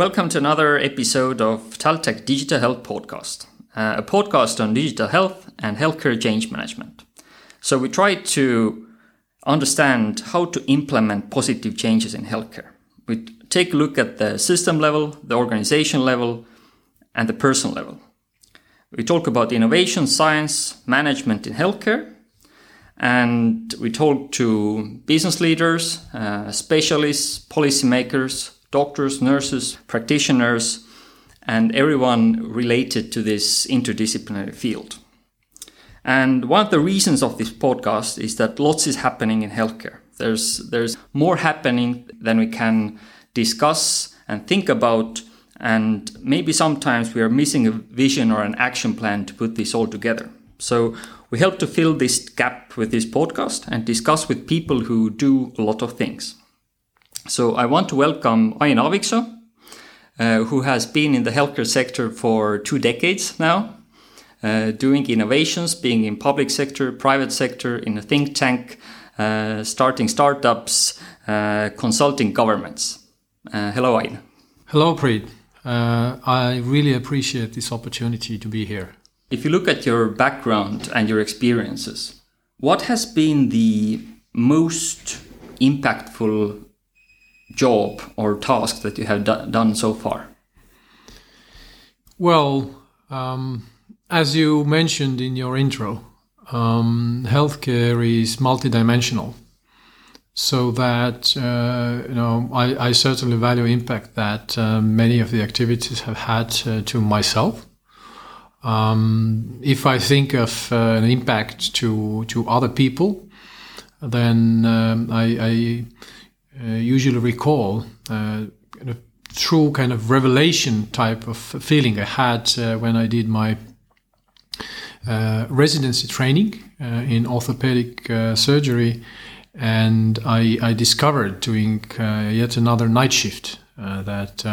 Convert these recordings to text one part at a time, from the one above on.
welcome to another episode of Taltech Digital Health Podcast, uh, a podcast on digital health and healthcare change management. So, we try to understand how to implement positive changes in healthcare. We take a look at the system level, the organization level, and the person level. We talk about innovation, science, management in healthcare, and we talk to business leaders, uh, specialists, policymakers, doctors, nurses, practitioners, and everyone related to this interdisciplinary field. And one of the reasons of this podcast is that lots is happening in healthcare. There's there's more happening than we can discuss and think about and maybe sometimes we are missing a vision or an action plan to put this all together. So we help to fill this gap with this podcast and discuss with people who do a lot of things. So I want to welcome Ain Aaviksoo, uh, who has been in the healthcare sector for two decades now, uh, doing innovations, being in public sector, private sector, in a think tank, uh, starting startups, uh, consulting governments. Uh, hello, Ain. Hello, Priit. Uh, I really appreciate this opportunity to be here. If you look at your background and your experiences, what has been the most impactful job or task that you have do- done so far? Well, um, as you mentioned in your intro, um, healthcare is multidimensional. So that uh, you know, I, I, certainly value impact that uh, many of the activities have had uh, to myself. Um, if I think of uh, an impact to to other people, then um, I, I usually recall uh, kind of true kind of revelation type of feeling I had uh, when I did my residency training in orthopedic surgery, and I, I discovered doing yet another night shift that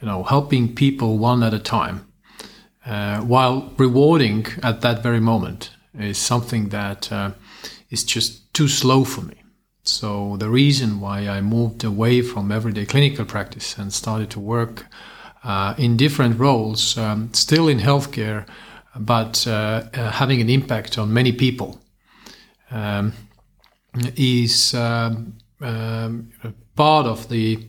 you know helping people one at a time uh, while rewarding at that very moment is something that uh, is just too slow for me. So the reason why I moved away from everyday clinical practice and started to work uh, in different roles, um, still in healthcare, but uh, uh, having an impact on many people, um, is um, um part of the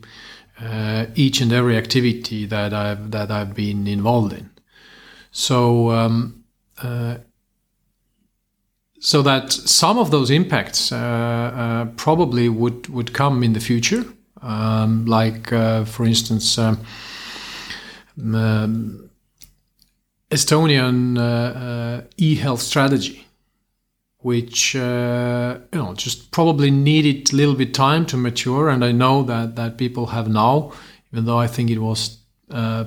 uh, each and every activity that I've that I've been involved in. So um, uh, so that some of those impacts uh, uh, probably would would come in the future, um, like uh, for instance. Um, um, Estonian uh, uh, e-health strategy, which uh, you know just probably needed a little bit time to mature, and I know that that people have now, even though I think it was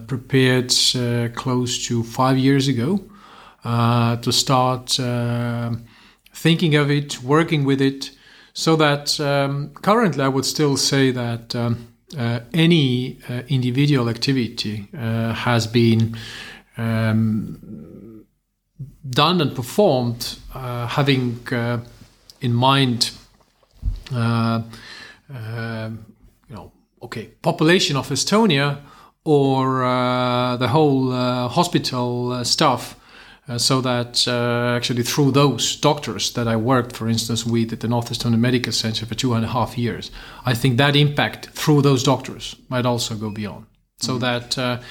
prepared close to five years ago, to start thinking of it, working with it, so that um, currently I would still say that um, uh, any uh, individual activity uh, has been um, done and performed uh, having uh, in mind, uh, you know, okay, population of Estonia or the whole hospital staff uh, so that uh, actually through those doctors that I worked, for instance, with at the North Estonia Medical Center for two and a half years, I think that impact through those doctors might also go beyond. So mm-hmm. that uh,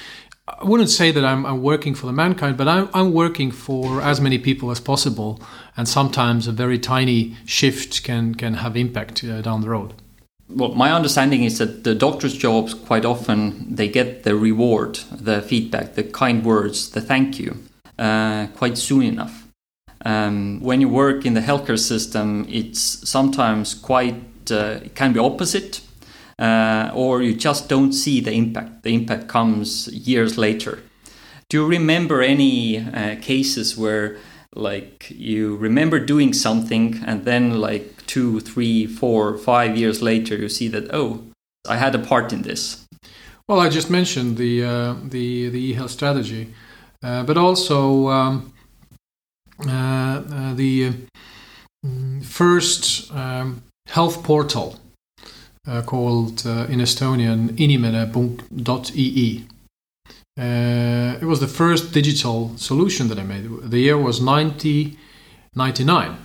I wouldn't say that I'm, I'm, working for the mankind, but I'm, I'm, working for as many people as possible, and sometimes a very tiny shift can can have impact uh, down the road. Well, my understanding is that the doctor's jobs quite often they get the reward, the feedback, the kind words, the thank you uh, quite soon enough. Um, when you work in the healthcare system, it's sometimes quite uh, it can be opposite, uh, or you just don't see the impact. The impact comes years later. Do you remember any uh, cases where, like, you remember doing something and then, like, two, three, four, five years later, you see that oh, I had a part in this. Well, I just mentioned the uh, the the e-health strategy. Uh, but also um, uh, uh, the first um, health portal called in Estonian inimene.ee. Uh, it was the first digital solution that I made. The year was 1999.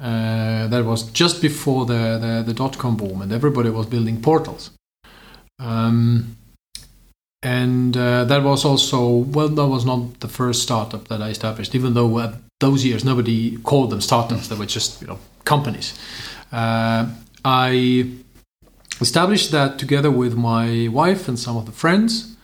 Uh, that was just before the, the, the dot com boom, and everybody was building portals. Um, and uh, that was also well that was not the first startup that i established even though at those years nobody called them startups they were just you know companies. Uh, i established that together with my wife and some of the friends.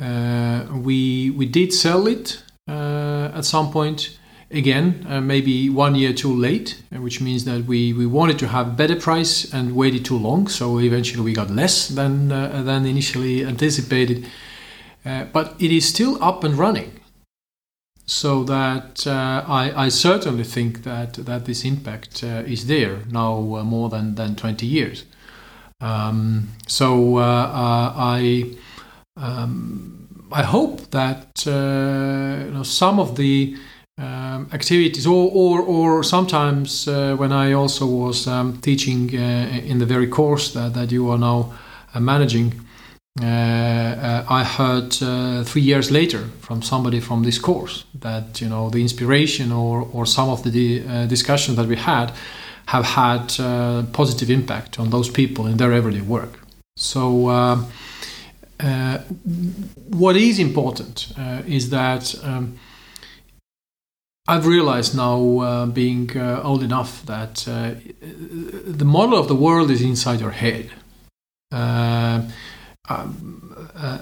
Uh, we we did sell it uh, at some point again uh, maybe one year too late which means that we, we wanted to have better price and waited too long so eventually we got less than uh, than initially anticipated. Uh, but it is still up and running. So that uh, I, I, certainly think that that this impact uh, is there now uh, more than, than 20 years. Um, so I um, I hope that you know, some of the um, activities, or, or, or sometimes uh, when I also was um, teaching uh, in the very course that, that you are now uh, managing, uh, uh, I heard uh, three years later from somebody from this course that you know the inspiration or, or some of the discussions that we had have had positive impact on those people in their everyday work. So. what is important is that um, I've realized now, uh, being uh, old enough, that uh, the model of the world is inside your head. Uh, um, uh,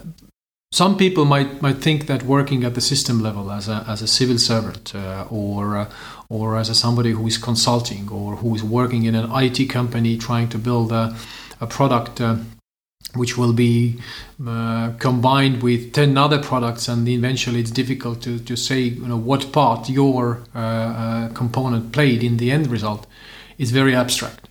some people might might think that working at the system level as a as a civil servant uh, or or as a somebody who is consulting or who is working in an IT company trying to build a, a product which will be uh, combined with 10 other products and eventually it's difficult to, to say you know what part your uh, uh, component played in the end result. Is very abstract.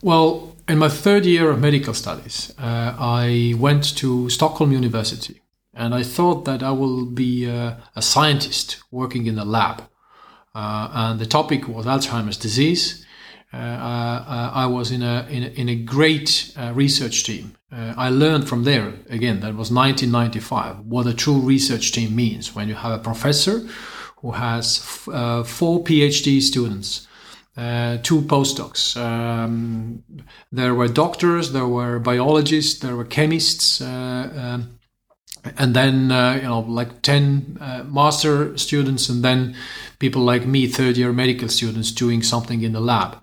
Well in my third year of medical studies uh, i went to stockholm university and i thought that i will be a scientist working in a lab. Uh, and the topic was alzheimer's disease uh, uh, I was in a in a, in a great uh, research team. I learned from there again. That was 1995. What a true research team means when you have a professor who has f- four PhD students. Uh, two postdocs. Um, there were doctors, there were biologists, there were chemists, uh, um, and then uh, you know like ten master students, and then people like me, third year medical students, doing something in the lab.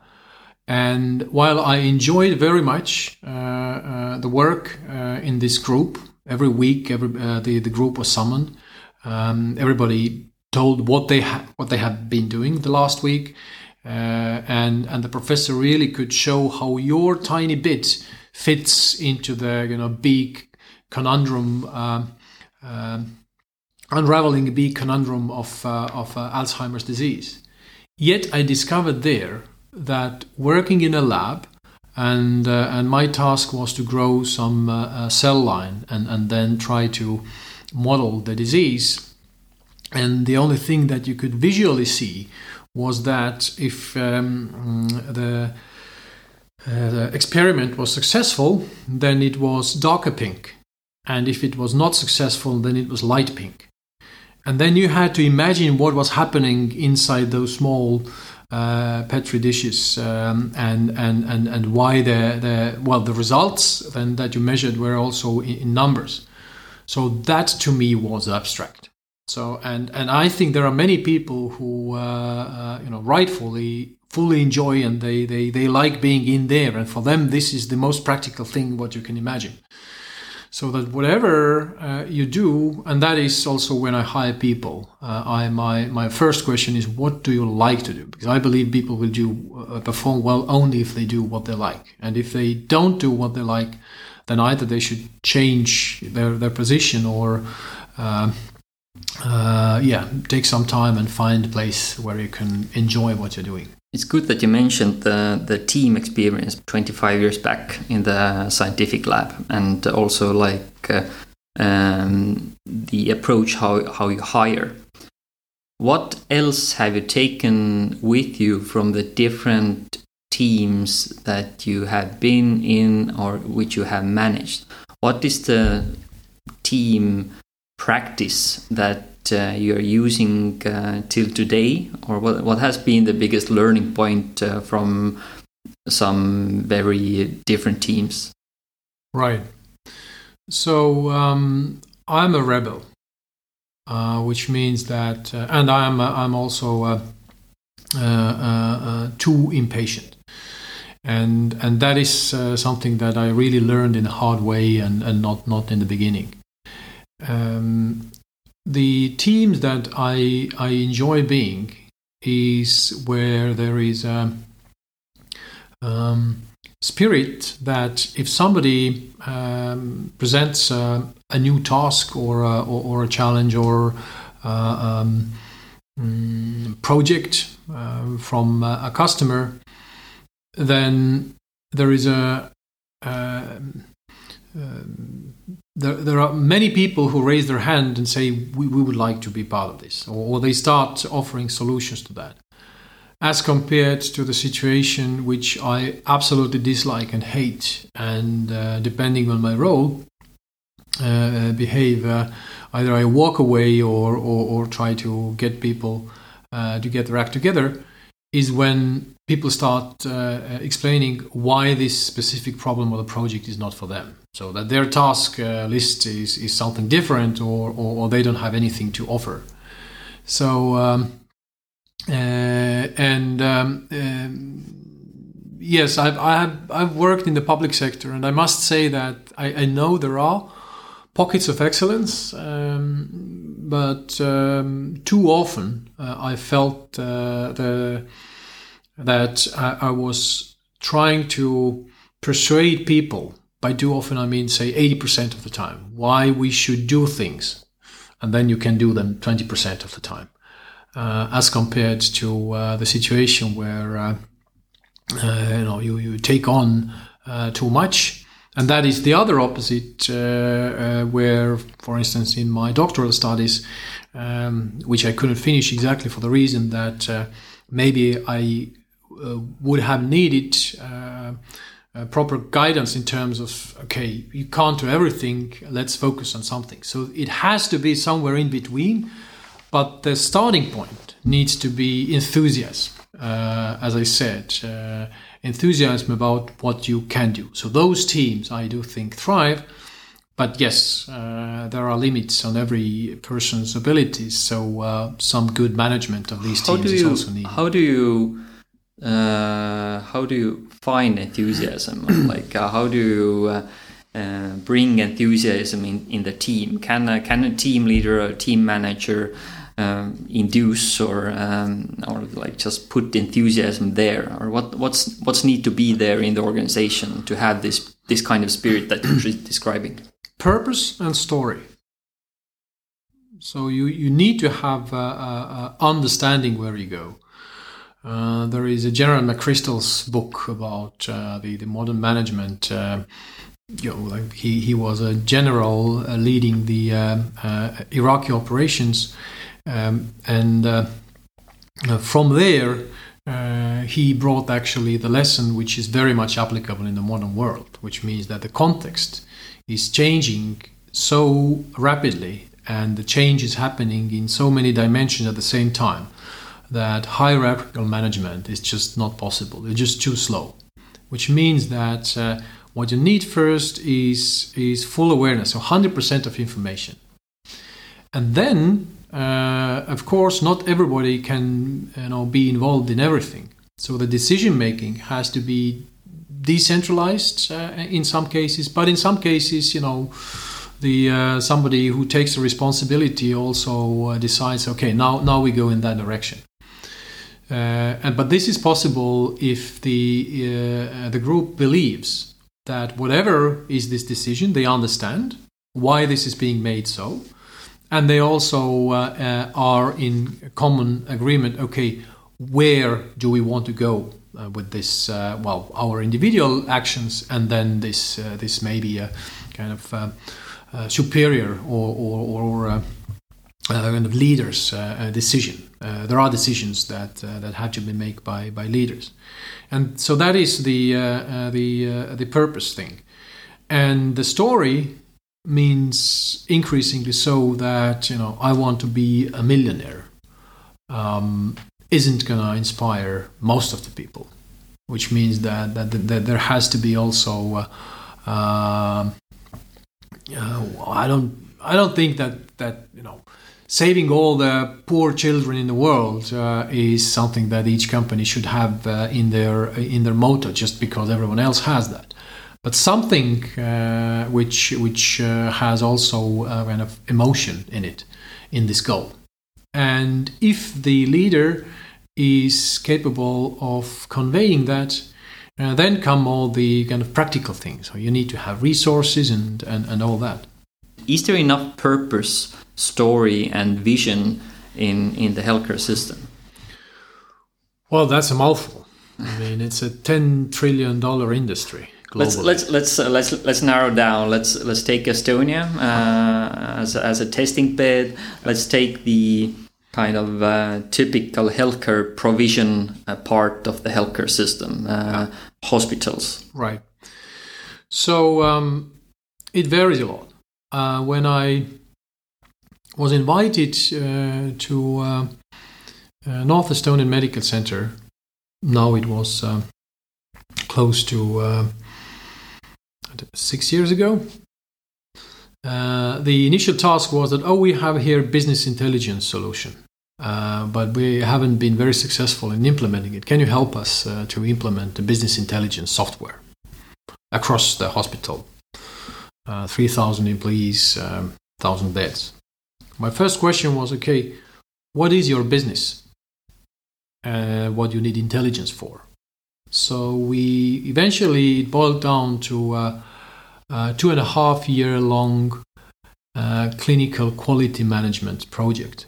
And while I enjoyed very much uh, uh, the work uh, in this group, every week every, uh, the, the group was summoned. Um, everybody told what they ha- what they had been doing the last week, uh, and and the professor really could show how your tiny bit fits into the you know big conundrum, um, um unraveling the big conundrum of uh, of Alzheimer's disease. Yet I discovered there that working in a lab and uh, and my task was to grow some uh, cell line and and then try to model the disease. And the only thing that you could visually see was that if um, the uh, the experiment was successful then it was darker pink. And if it was not successful then it was light pink. And then you had to imagine what was happening inside those small uh, petri dishes um, and, and, and, and why the, the well the results then that you measured were also in, numbers. So that to me was abstract. So and and i think there are many people who uh, uh, you know rightfully fully enjoy and they, they they like being in there. And for them this is the most practical thing what you can imagine so that whatever uh, you do and that is also when i hire people uh, i my my first question is what do you like to do? Because i believe people will do uh, perform well only if they do what they like. And if they don't do what they like then either they should change their their position or uh, uh, yeah take some time and find a place where you can enjoy what you're doing it's good that you mentioned the, the team experience 25 years back in the scientific lab and also like uh, um, the approach how, how you hire. What else have you taken with you from the different teams that you have been in or which you have managed, what is the team practice that uh, you're using uh, till today, or what, what has been the biggest learning point uh, from some very different teams? Right. So um, I'm a rebel, uh, which means that, uh, and I'm I'm also uh, too impatient and and that is uh, something that I really learned in a hard way and, and not not in the beginning. Um, the teams that I I enjoy being is where there is a um, spirit that if somebody um, presents a, new task or a, or, or, a challenge or uh, um, mm, project uh, from a customer then there is a uh, um, there, there are many people who raise their hand and say we, we would like to be part of this or, or, they start offering solutions to that as compared to the situation which i absolutely dislike and hate and uh, depending on my role uh, behave either i walk away or, or, or, try to get people uh, to get their act together is when people start uh, explaining why this specific problem or the project is not for them. So that their task uh, list is, is something different or, or, or, they don't have anything to offer. So, um, uh, and um, um, yes, I've, I've, I've worked in the public sector and I must say that I, I know there are pockets of excellence, um, but um, too often uh, I felt uh, the, that I, I, was trying to persuade people. By do often, I mean, say, 80% of the time, why we should do things. And then you can do them 20% of the time, uh, as compared to uh, the situation where uh, uh, you know you, you take on too much and that is the other opposite, uh, uh, where, for instance, in my doctoral studies, um, which I couldn't finish exactly for the reason that uh, maybe I uh, would have needed uh, proper guidance in terms of, okay, you can't do everything, let's focus on something. So it has to be somewhere in between, but the starting point needs to be enthusiasm, uh, as I said enthusiasm about what you can do. So those teams, I do think, thrive. But yes, uh, there are limits on every person's abilities. So uh, some good management of these how teams you, is also needed. How do you uh, how do you find enthusiasm? like uh, how do you uh, uh, bring enthusiasm in, in the team? Can can a team leader, a team manager? um, induce or um, or like just put enthusiasm there or what what's what's need to be there in the organization to have this this kind of spirit that you're describing purpose and story so you you need to have a, a, a understanding where you go uh, there is a General McChrystal's book about uh, the, the modern management. Uh, you know, like he, he was a general uh, leading the uh, uh, Iraqi operations, um, and uh, from there, he brought actually the lesson which is very much applicable in the modern world, which means that the context is changing so rapidly and the change is happening in so many dimensions at the same time that hierarchical management is just not possible. It's just too slow, which means that uh, what you need first is, is full awareness, so 100% of information. And then uh, of course, not everybody can you know be involved in everything. So the decision making has to be decentralized uh, in some cases, but in some cases, you know, the uh, somebody who takes the responsibility also uh, decides, okay, now now we go in that direction. Uh, and but this is possible if the uh, the group believes that whatever is this decision, they understand why this is being made so and they also uh, are in common agreement okay where do we want to go uh, with this uh, well our individual actions and then this uh, this may be a kind of superior or or, or kind of leaders' decision. Uh, there are decisions that that have to be made by by leaders, and so that is the the the purpose thing, and the story means increasingly so that you know I want to be a millionaire um, isn't going to inspire most of the people, which means that that, that there has to be also. Uh, uh, uh, I don't. I don't think that that you know saving all the poor children in the world uh, is something that each company should have uh, in their in their motto just because everyone else has that. But something uh, which which uh, has also a kind of emotion in it in this goal. And if the leader is capable of conveying that uh, then come all the kind of practical things. So you need to have resources and, and, and all that. Is there enough purpose story and vision in in the healthcare system well that's a mouthful i mean it's a 10 trillion dollar industry Let's let's let's uh, let's let's narrow down. Let's let's take Estonia uh, as a, as a testing bed. Let's take the kind of uh, typical healthcare provision uh, part of the healthcare system, uh, yeah. hospitals. Right. So um, it varies a lot. Uh, when I was invited to North Estonian Medical Center, now it was close to six years ago. Uh, the initial task was that, oh, we have here business intelligence solution, uh, but we haven't been very successful in implementing it. Can you help us uh, to implement the business intelligence software across the hospital? Uh, 3,000 employees, um, 1,000 beds. My first question was, okay, what is your business? Uh, what you need intelligence for? So we eventually it boiled down to a, a two and a half year long uh, clinical quality management project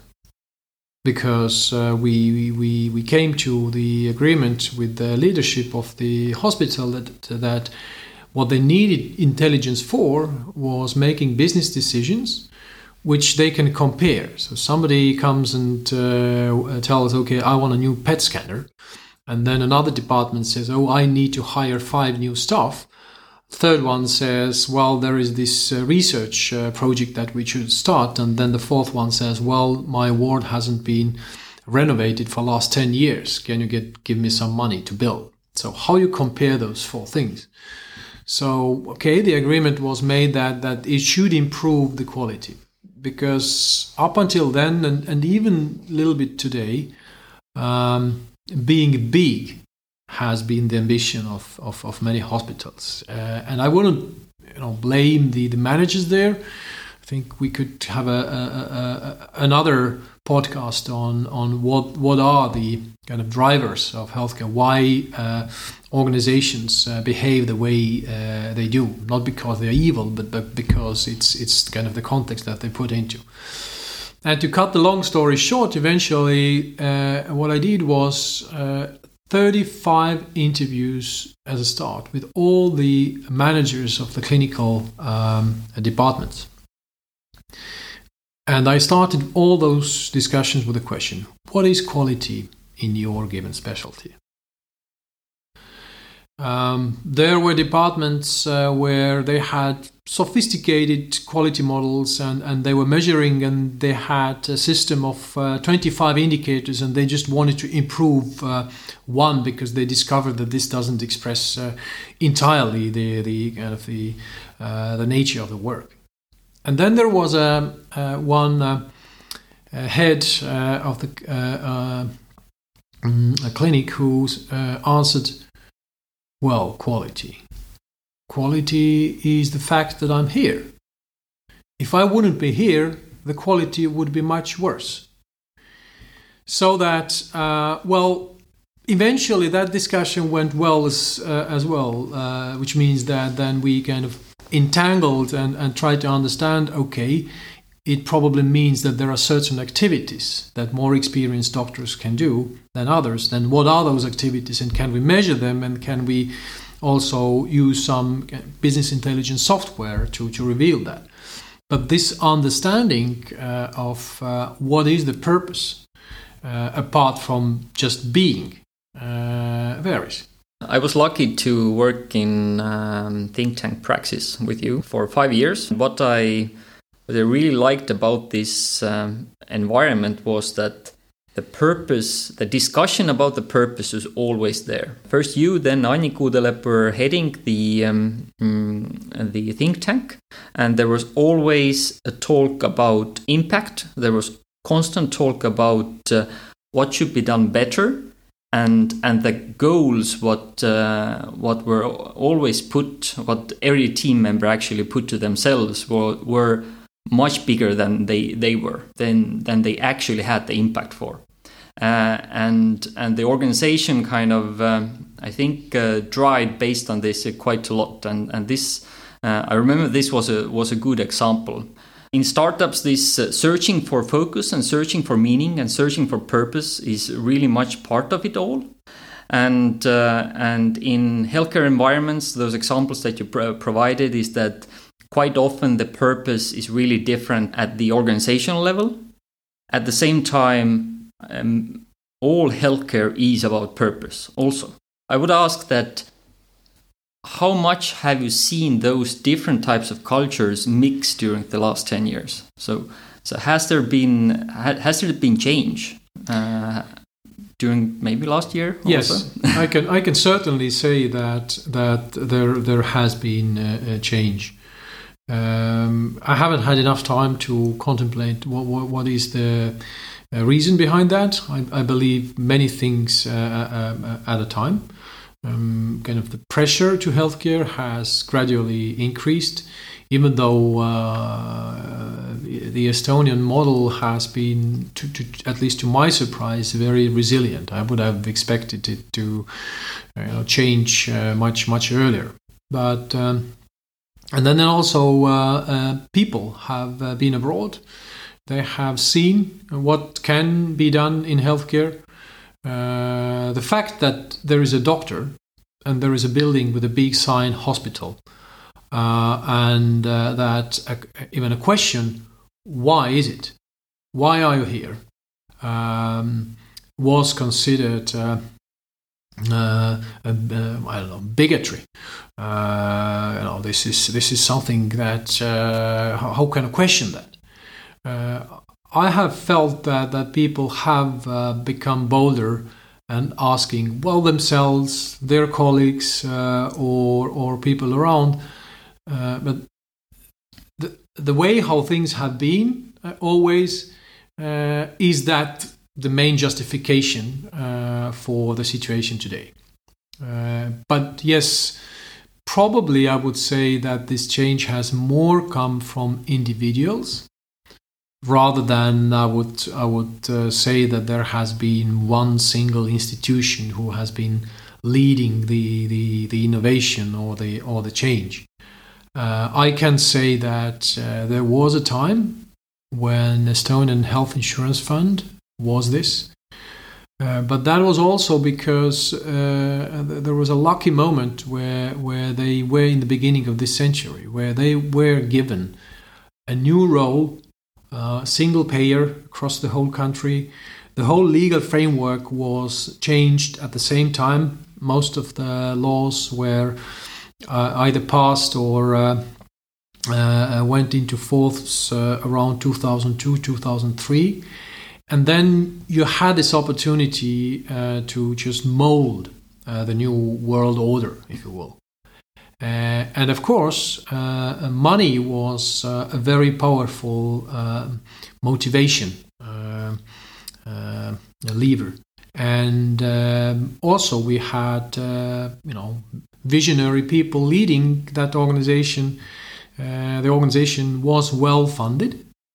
because uh, we, we, we came to the agreement with the leadership of the hospital that, that what they needed intelligence for was making business decisions which they can compare. So somebody comes and uh, tells, okay, I want a new PET scanner and then another department says, "Oh, I need to hire five new staff." Third one says, "Well, there is this uh, research uh, project that we should start," and then the fourth one says, "Well, my ward hasn't been renovated for last ten years. Can you get give me some money to build?" So how you compare those four things? So okay, the agreement was made that that it should improve the quality because up until then and, and even a little bit today. Um, being big has been the ambition of, of, of many hospitals. Uh, and I wouldn't you know, blame the, the managers there. I think we could have a, a, a, another podcast on, on what, what are the kind of drivers of healthcare, why uh, organizations uh, behave the way uh, they do, not because they're evil, but, but because it's, it's kind of the context that they put into. And to cut the long story short, eventually, uh, what I did was uh, 35 interviews as a start with all the managers of the clinical um, departments. And I started all those discussions with the question what is quality in your given specialty? Um, there were departments uh, where they had sophisticated quality models and, and they were measuring and they had a system of uh, 25 indicators and they just wanted to improve uh, one because they discovered that this doesn't express uh, entirely the, the kind of the, uh, the nature of the work. And then there was a, one head of the mm, clinic who answered well, quality. Quality is the fact that I'm here. If I wouldn't be here, the quality would be much worse. So that, uh, well, eventually that discussion went well as, uh, as well, uh, which means that then we kind of entangled and, and tried to understand okay, it probably means that there are certain activities that more experienced doctors can do than others. Then, what are those activities, and can we measure them, and can we also use some business intelligence software to, to reveal that? but this understanding uh, of uh, what is the purpose, uh, apart from just being, uh, varies. I was lucky to work in um, think tank praxis with you for five years. What I what I really liked about this um, environment was that the purpose, the discussion about the purpose is always there. First you, then Annika Uudelepp were heading the um, mm, the think tank, and there was always a talk about impact. There was constant talk about uh, what should be done better, and and the goals what uh, what were always put, what every team member actually put to themselves were were much bigger than they, they were than than they actually had the impact for. Uh, and and the organization kind of um, I think uh, dried based on this quite a lot. And and this uh, I remember this was a was a good example in startups this uh, searching for focus and searching for meaning and searching for purpose is really much part of it all and uh, and in healthcare environments those examples that you pr- provided is that quite often the purpose is really different at the organizational level. At the same time, um, all healthcare is about purpose also. I would ask that how much have you seen those different types of cultures mix during the last 10 years? So, so has there been has there been change uh, during maybe last year? Yes, I can I can certainly say that that there there has been a, a change. Um, I haven't had enough time to contemplate what, what, what is the uh, reason behind that. I, I believe many things uh, uh, uh, at a time. Um, kind of the pressure to healthcare has gradually increased, even though uh, the Estonian model has been, to, to, at least to my surprise, very resilient. I would have expected it to you know, change uh, much much earlier, but. Um, and then also, uh, uh, people have uh, been abroad. They have seen what can be done in healthcare. Uh, the fact that there is a doctor and there is a building with a big sign hospital, uh, and uh, that a, even a question, why is it? Why are you here? Um, was considered uh, uh, I don't know bigotry. Uh, you know, this is this is something that how, how, can I question that? I have felt that that people have become bolder and asking well themselves, their colleagues, or or people around, but the the way how things have been always uh, is that the main justification uh, for the situation today. Uh, but yes, probably I would say that this change has more come from individuals rather than I would I would uh, say that there has been one single institution who has been leading the the, the innovation or the or the change. Uh, I can say that uh, there was a time when Estonian Health Insurance Fund was this. Uh, but that was also because uh, there was a lucky moment where where they were in the beginning of this century, where they were given a new role, uh, single payer across the whole country. The whole legal framework was changed at the same time. Most of the laws were uh, either passed or uh, uh, went into force around 2002, 2003 and then you had this opportunity uh, to just mold uh, the new world order, if you will. Uh, and of course, uh, money was uh, a very powerful uh, motivation lever. And um, also, we had, you know, visionary people leading that organization. the organization was well funded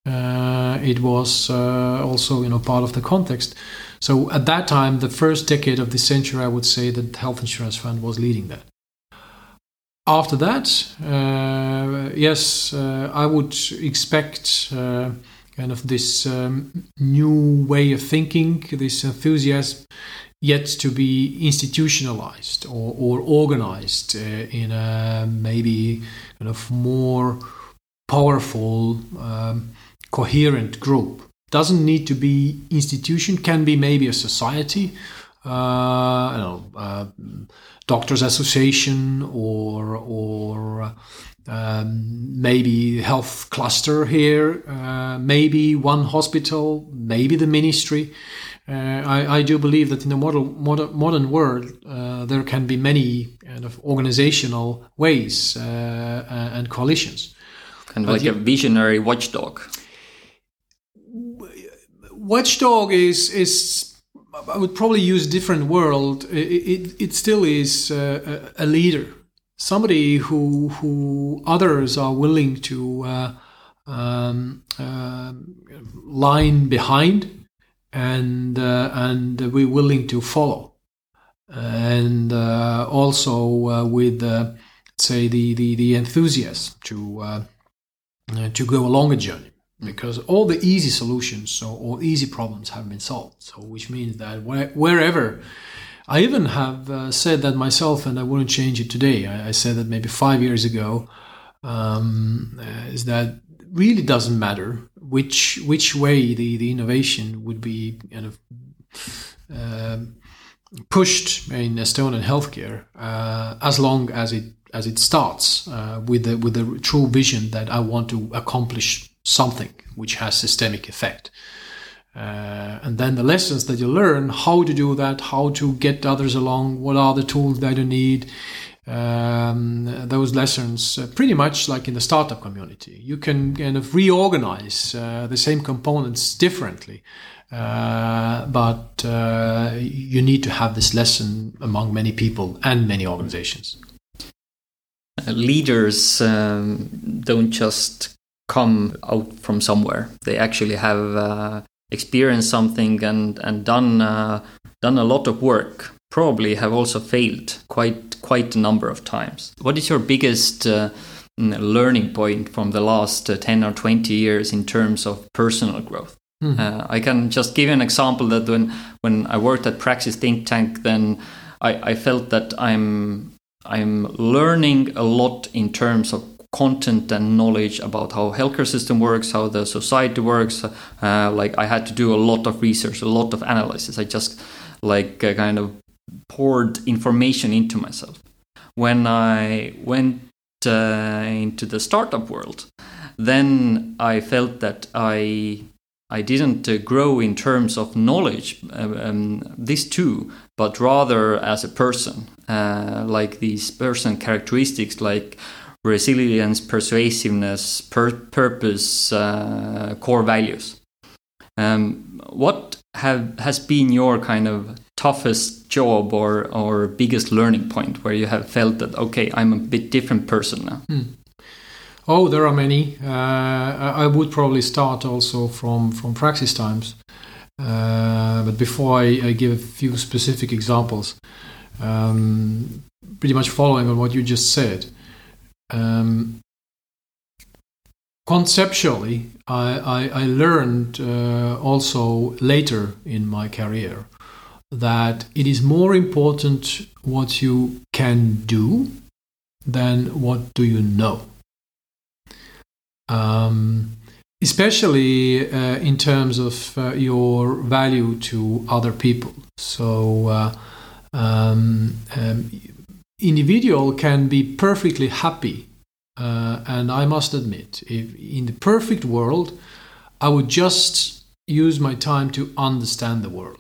uh, it was uh, also you know part of the context. So at that time, the first decade of the century, I would say that health insurance fund was leading that. After that, uh, yes, uh, I would expect uh, kind of this um, new way of thinking, this enthusiasm, yet to be institutionalized or, or organized uh, in a maybe kind of more powerful, um, coherent group. Doesn't need to be institution. Can be maybe a society. Uh, you know, uh, doctors association or or um, maybe health cluster here, uh, maybe one hospital, maybe the ministry. Uh, I, I, do believe that in the modern modern, modern world uh, there can be many kind of organizational ways uh, and coalitions. Kind of but like you, a visionary watchdog. Watchdog is is I would probably use different world. It, it, it still is uh, a leader. Somebody who who others are willing to uh, um, uh, line behind and uh, and we're willing to follow. And uh, also uh, with say the, the the enthusiasm to to go along a journey because all the easy solutions or, all easy problems have been solved so which means that where, wherever I even have uh, said that myself, and I wouldn't change it today. I, I said that maybe five years ago. Um, uh, is that really doesn't matter which which way the, the innovation would be kind of uh, pushed in Estonian healthcare, uh, as long as it as it starts uh, with the with the true vision that I want to accomplish something which has systemic effect. Uh, and then the lessons that you learn, how to do that, how to get others along, what are the tools that you need. Um, those lessons, uh, pretty much like in the startup community, you can kind of reorganize uh, the same components differently. Uh, but uh, you need to have this lesson among many people and many organizations. Leaders um, don't just come out from somewhere. They actually have uh, experienced something and and done uh, done a lot of work probably have also failed quite quite a number of times what is your biggest uh, learning point from the last uh, 10 or 20 years in terms of personal growth mm. i can just give you an example that when when i worked at praxis think tank then i, I felt that i'm i'm learning a lot in terms of content and knowledge about how healthcare system works, how the society works. Uh, like I had to do a lot of research, a lot of analysis. I just like uh, kind of poured information into myself. When I went uh, into the startup world, then I felt that I I didn't uh, grow in terms of knowledge, uh, um, this too, but rather as a person, uh, like these person characteristics, like resilience, persuasiveness, pur purpose, uh, core values. Um, what have has been your kind of toughest job or or biggest learning point where you have felt that okay, I'm a bit different person now? Hmm. Oh, there are many. Uh, I would probably start also from from praxis times. Uh, but before I, I, give a few specific examples, um, pretty much following on what you just said, um, conceptually, I, I, I learned uh, also later in my career that it is more important what you can do than what do you know. Um, especially uh, in terms of uh, your value to other people. So, uh, um, um, individual can be perfectly happy. Uh, and I must admit, if in the perfect world, I would just use my time to understand the world.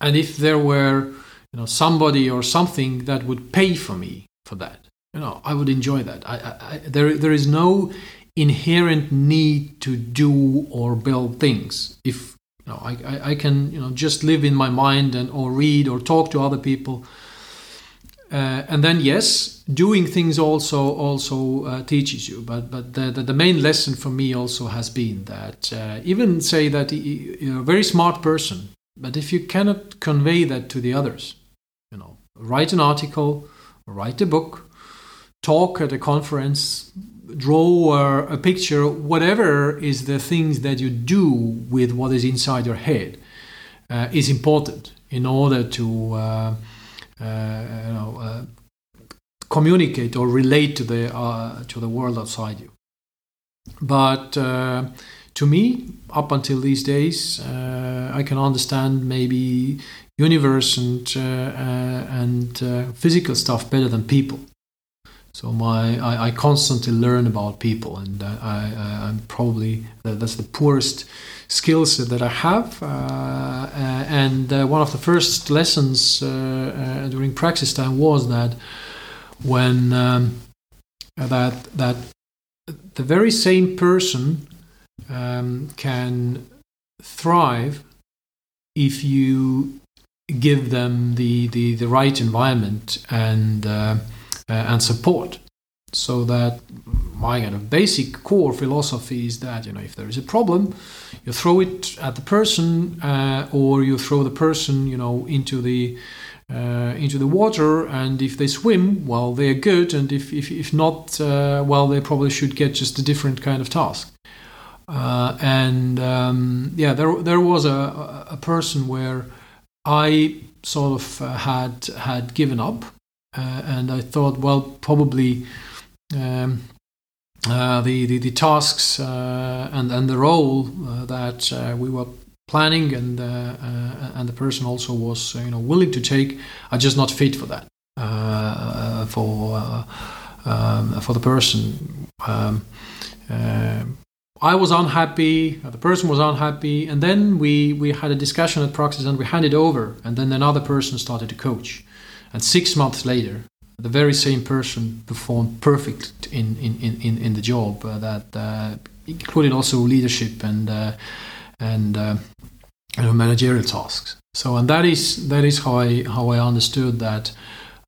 And if there were, you know, somebody or something that would pay for me for that, you know, I would enjoy that. I, I, I, there, there is no inherent need to do or build things. If you know, I, I, I can, you know, just live in my mind and or read or talk to other people uh, and then yes, doing things also also uh, teaches you. But but the, the, the, main lesson for me also has been that uh, even say that you're a very smart person, but if you cannot convey that to the others, you know, write an article, write a book, talk at a conference, draw a picture, whatever is the things that you do with what is inside your head, uh, is important in order to uh, you know, uh, communicate or relate to the uh, to the world outside you. but uh, to me, up until these days, uh, I can understand maybe universe and uh, uh, and uh, physical stuff better than people. So my I, I constantly learn about people, and I am probably that's the poorest skill set that I have. Uh, and uh, one of the first lessons uh, during practice time was that when um, that that the very same person um, can thrive if you give them the, the, the right environment and uh, uh, and support. So that my kind of basic core philosophy is that you know if there is a problem, you throw it at the person uh, or you throw the person you know into the uh, into the water and if they swim well they're good and if, if, if not uh, well they probably should get just a different kind of task. Uh, and um, yeah there, there was a, a person where I sort of uh, had had given up, uh, and I thought, well, probably um, uh, the, the, the tasks uh, and and the role uh, that uh, we were planning and and the person also was you know willing to take are just not fit for that for um, for the person. Um, I was unhappy, the person was unhappy, and then we, we had a discussion at Praxis and we handed over, and then another person started to coach. And six months later, the very same person performed perfect in, in, in, in the job uh, that uh, included also leadership and, uh, and uh, you know, managerial tasks. So, and that is, that is how, I, how I understood that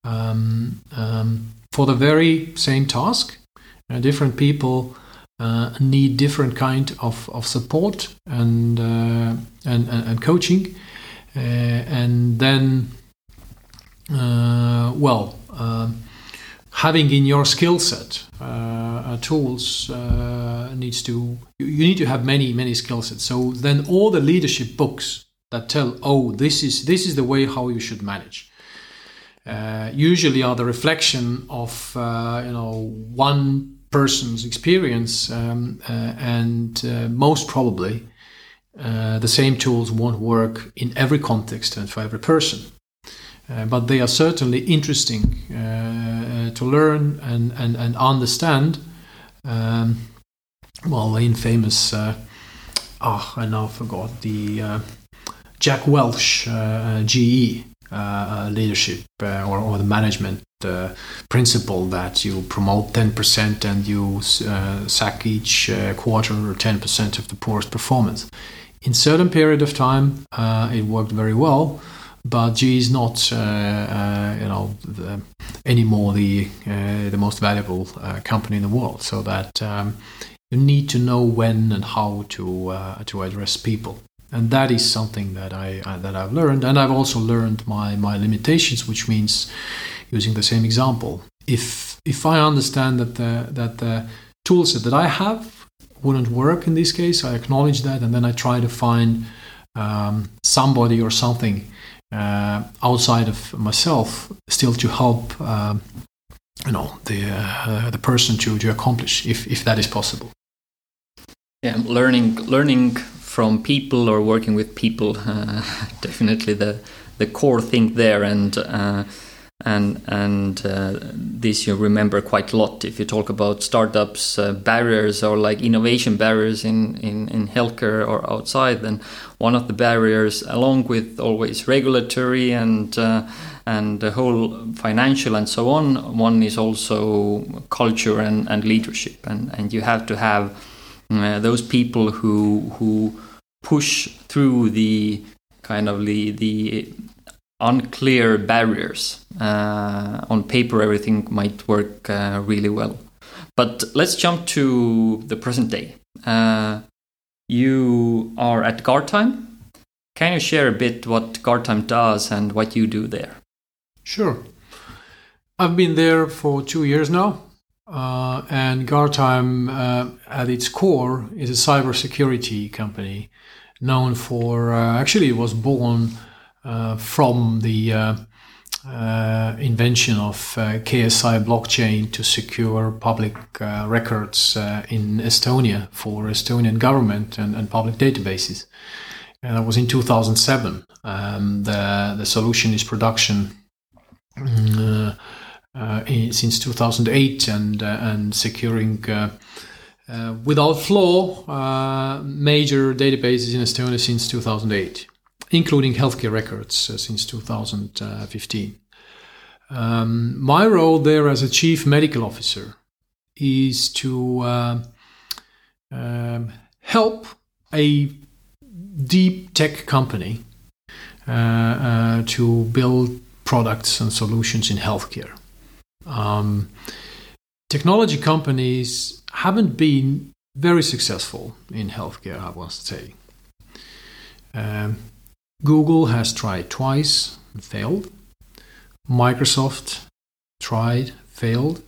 um, um, for the very same task, uh, different people uh, need different kind of, of support and, uh, and, and, and coaching and then well um, having in your skill set uh, tools needs to you need to have many many skill sets so then all the leadership books that tell oh this is this is the way how you should manage uh, usually are the reflection of uh, you know one person's experience, um, uh, and uh, most probably uh, the same tools won't work in every context and for every person. Uh, but they are certainly interesting uh, to learn and, and, and understand. Um, well, the infamous, oh, I now forgot the Jack Welch GE leadership or, or the management principle that you promote 10% and you uh, sack each uh, quarter or 10% of the poorest performance. In certain period of time, uh, it worked very well, but G is not, uh, uh, you know, the, anymore the uh, the most valuable company in the world. So that um, you need to know when and how to to address people and that is something that I, I, that I've learned, and I've also learned my my limitations, which means using the same example. If if I understand that the that the toolset that I have wouldn't work in this case, I acknowledge that, and then I try to find um, somebody or something uh, outside of myself still to help. Uh, you know the uh, the person to, to accomplish if, if that is possible yeah learning learning from people or working with people uh, definitely the the core thing there and uh, and and uh, this you remember quite a lot. If you talk about startups uh, barriers or like innovation barriers in, in in healthcare or outside then one of the barriers along with always regulatory and uh, and the whole financial and so on one is also culture and, and leadership. And and you have to have uh, those people who who push through the kind of the the unclear barriers. Uh, on paper, everything might work uh, really well. But let's jump to the present day. Uh, you are at Guardtime. Can you share a bit what Guardtime does and what you do there? Sure. I've been there for two years now. Uh, and Guardtime, uh, at its core, is a cybersecurity company known for, uh, actually, it was born from the uh, uh, invention of uh, KSI blockchain to secure public uh, records uh, in Estonia for Estonian government and, and public databases. And that was in 2007. Um, the, the solution is production uh, uh, in, since 2008 and, and securing without flaw major databases in Estonia since 2008 including healthcare records uh, since 2015. Um, my role there as a chief medical officer is to uh, um, help a deep tech company uh, uh, to build products and solutions in healthcare. Um, technology companies haven't been very successful in healthcare, I must say. Um, Google has tried twice and failed. Microsoft tried, failed.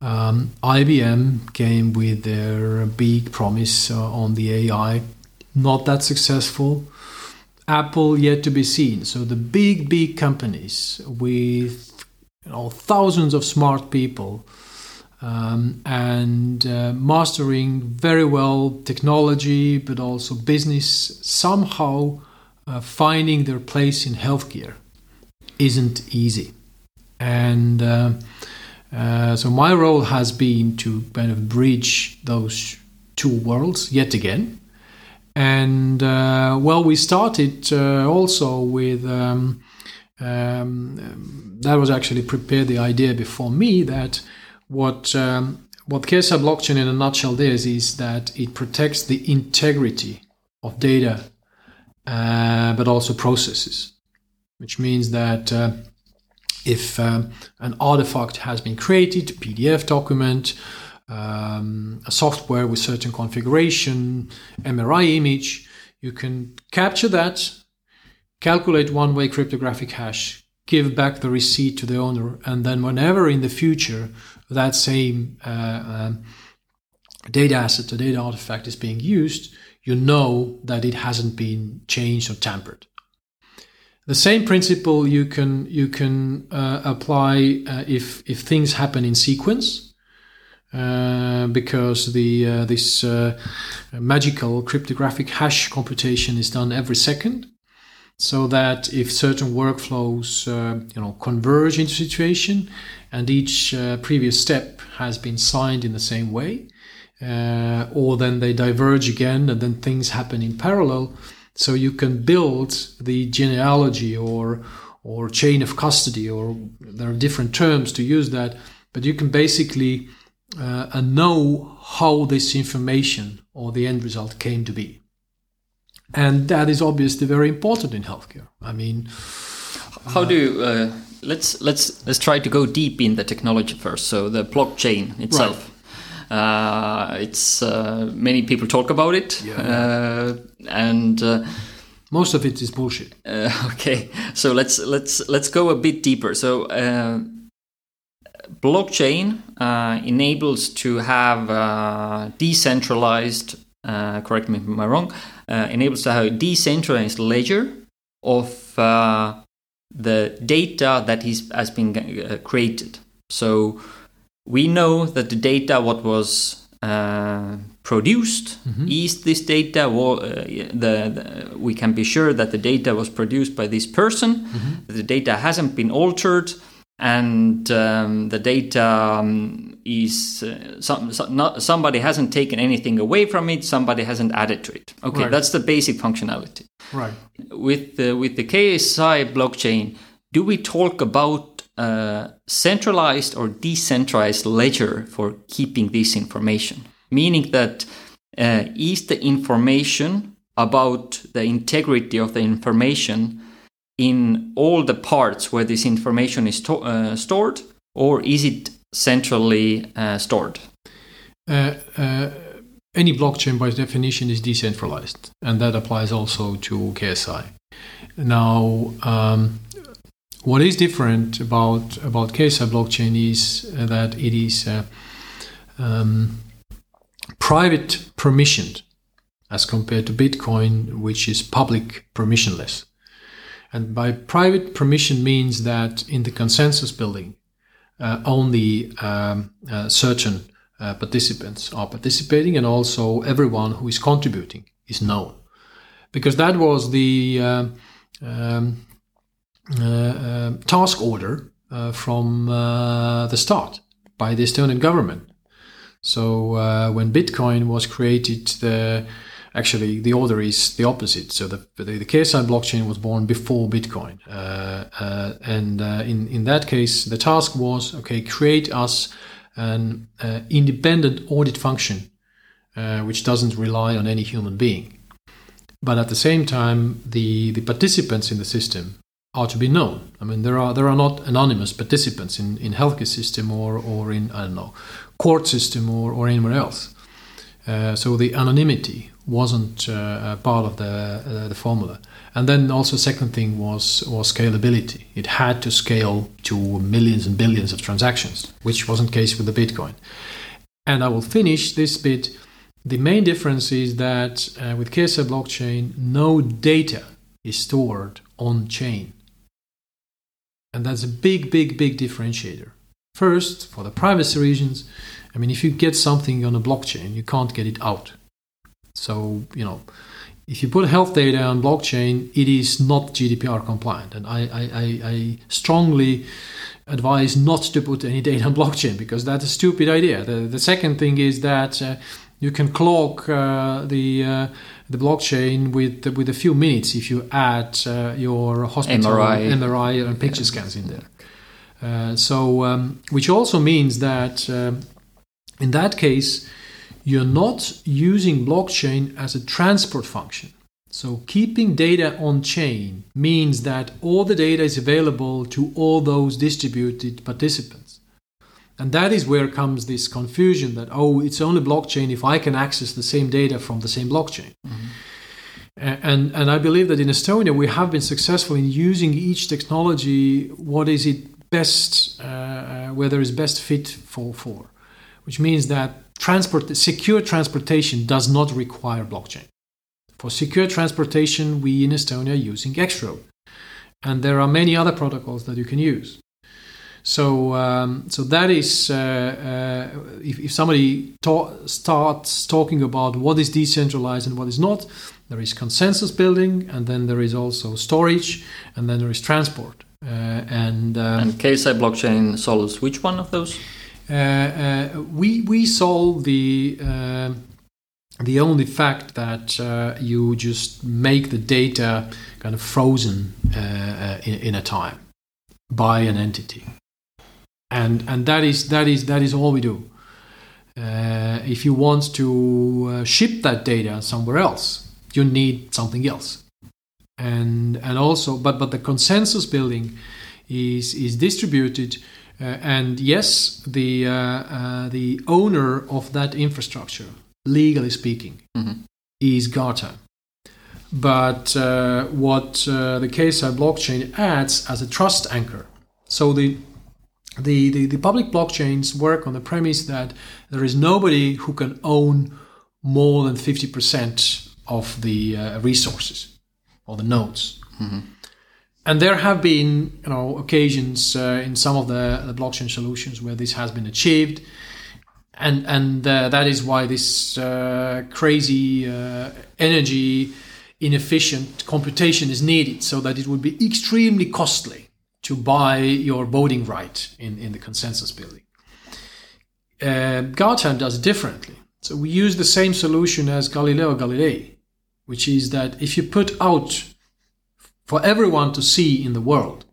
Um, IBM came with their big promise uh, on the AI, not that successful. Apple yet to be seen. So the big, big companies with you know, thousands of smart people um, and uh, mastering very well technology, but also business somehow uh, finding their place in healthcare isn't easy. And uh, uh, so my role has been to kind of bridge those two worlds yet again. And uh, well, we started uh, also with. Um, um, that was actually prepared the idea before me that what um, what KSI blockchain in a nutshell is is that it protects the integrity of data uh, but also processes, which means that uh, if um, an artifact has been created, a PDF document, um, a software with certain configuration, MRI image, you can capture that, calculate one way cryptographic hash, give back the receipt to the owner, and then whenever in the future that same uh, um, data asset or data artifact is being used, you know that it hasn't been changed or tampered. The same principle you can you can uh, apply uh, if if things happen in sequence, uh, because the uh, this uh, magical cryptographic hash computation is done every second, so that if certain workflows uh, you know converge into situation, and each previous step has been signed in the same way, uh, or then they diverge again and then things happen in parallel. So you can build the genealogy or or chain of custody, or there are different terms to use that, but you can basically uh, know how this information or the end result came to be. And that is obviously very important in healthcare. I mean, how do you, uh, let's let's let's try to go deep in the technology first. So the blockchain itself. Right. Uh, it's uh, many people talk about it, yeah. Uh, and most of it is bullshit. okay, so let's let's let's go a bit deeper. So blockchain uh, enables to have uh, decentralized uh, correct me if i'm wrong enables to have a decentralized ledger of the data that is, has been created so we know that the data what was uh, produced mm-hmm. is this data uh, the, the, we can be sure that the data was produced by this person mm-hmm. the data hasn't been altered and um, the data um, is uh, some, some, not, somebody hasn't taken anything away from it somebody hasn't added to it okay right. that's the basic functionality right with the, with the KSI blockchain do we talk about a centralized or decentralized ledger for keeping this information, meaning that uh, is the information about the integrity of the information in all the parts where this information is to- uh, stored, or is it centrally uh, stored? Uh, uh, any blockchain, by definition, is decentralized, and that applies also to KSI. Now, um, what is different about about KSI blockchain is uh, that it is uh, um, private permissioned as compared to Bitcoin, which is public permissionless. And by private permission means that in the consensus building, uh, only um, uh, certain uh, participants are participating, and also everyone who is contributing is known, because that was the um, um uh, uh, task order uh, from the start by the Estonian government. So when Bitcoin was created, the actually the order is the opposite. So the the, the KSI blockchain was born before Bitcoin, uh, uh, and uh, in in that case, the task was okay, create us an independent audit function, which doesn't rely on any human being. But at the same time, the the participants in the system are to be known. I mean, there are there are not anonymous participants in in healthcare system or or in I don't know court system or or anywhere else. Uh, so the anonymity wasn't uh, part of the uh, the formula. And then also second thing was was scalability. It had to scale to millions and billions of transactions, which wasn't the case with the Bitcoin. And I will finish this bit. The main difference is that uh, with KSI blockchain, no data is stored on chain. And that's a big, big, big differentiator. First, for the privacy reasons, I mean, if you get something on a blockchain, you can't get it out. So, you know, if you put health data on blockchain, it is not GDPR compliant. And I, I, I strongly advise not to put any data on blockchain because that's a stupid idea. The, the second thing is that uh, you can cloak uh, the uh, the blockchain with with a few minutes if you add uh, your hospital MRI, MRI and picture yeah. scans in there. Uh, so, um, which also means that uh, in that case, you're not using blockchain as a transport function. So, keeping data on chain means that all the data is available to all those distributed participants. And that is where comes this confusion that, oh, it's only blockchain if I can access the same data from the same blockchain. Mm-hmm. And, and I believe that in Estonia, we have been successful in using each technology, what is it best, uh, uh, whether it's best fit for, for, which means that transport, secure transportation does not require blockchain. For secure transportation, we in Estonia are using X-Road. And there are many other protocols that you can use. So, um, so that is uh, uh, if, if, somebody ta- starts talking about what is decentralized and what is not, there is consensus building, and then there is also storage, and then there is transport. Uh, and um, and KSI blockchain solves which one of those? Uh, uh, we we solve the uh, the only fact that you just make the data kind of frozen in, in a time by an entity and and that is that is that is all we do. Uh, if you want to uh, ship that data somewhere else, you need something else, and and also, but but the consensus building is is distributed, uh, and yes, the uh, uh, the owner of that infrastructure, legally speaking, mm-hmm. is Guardtime. But uh, what the KSI blockchain adds as a trust anchor, so the the, the, the public blockchains work on the premise that there is nobody who can own more than 50% of the uh, resources or the nodes. Mm-hmm. And there have been you know, occasions uh, in some of the, the, blockchain solutions where this has been achieved. And, and uh, that is why this uh, crazy uh, energy inefficient computation is needed so that it would be extremely costly to buy your voting right in, in the consensus building. Uh, does differently. So we use the same solution as Galileo Galilei, which is that if you put out for everyone to see in the world,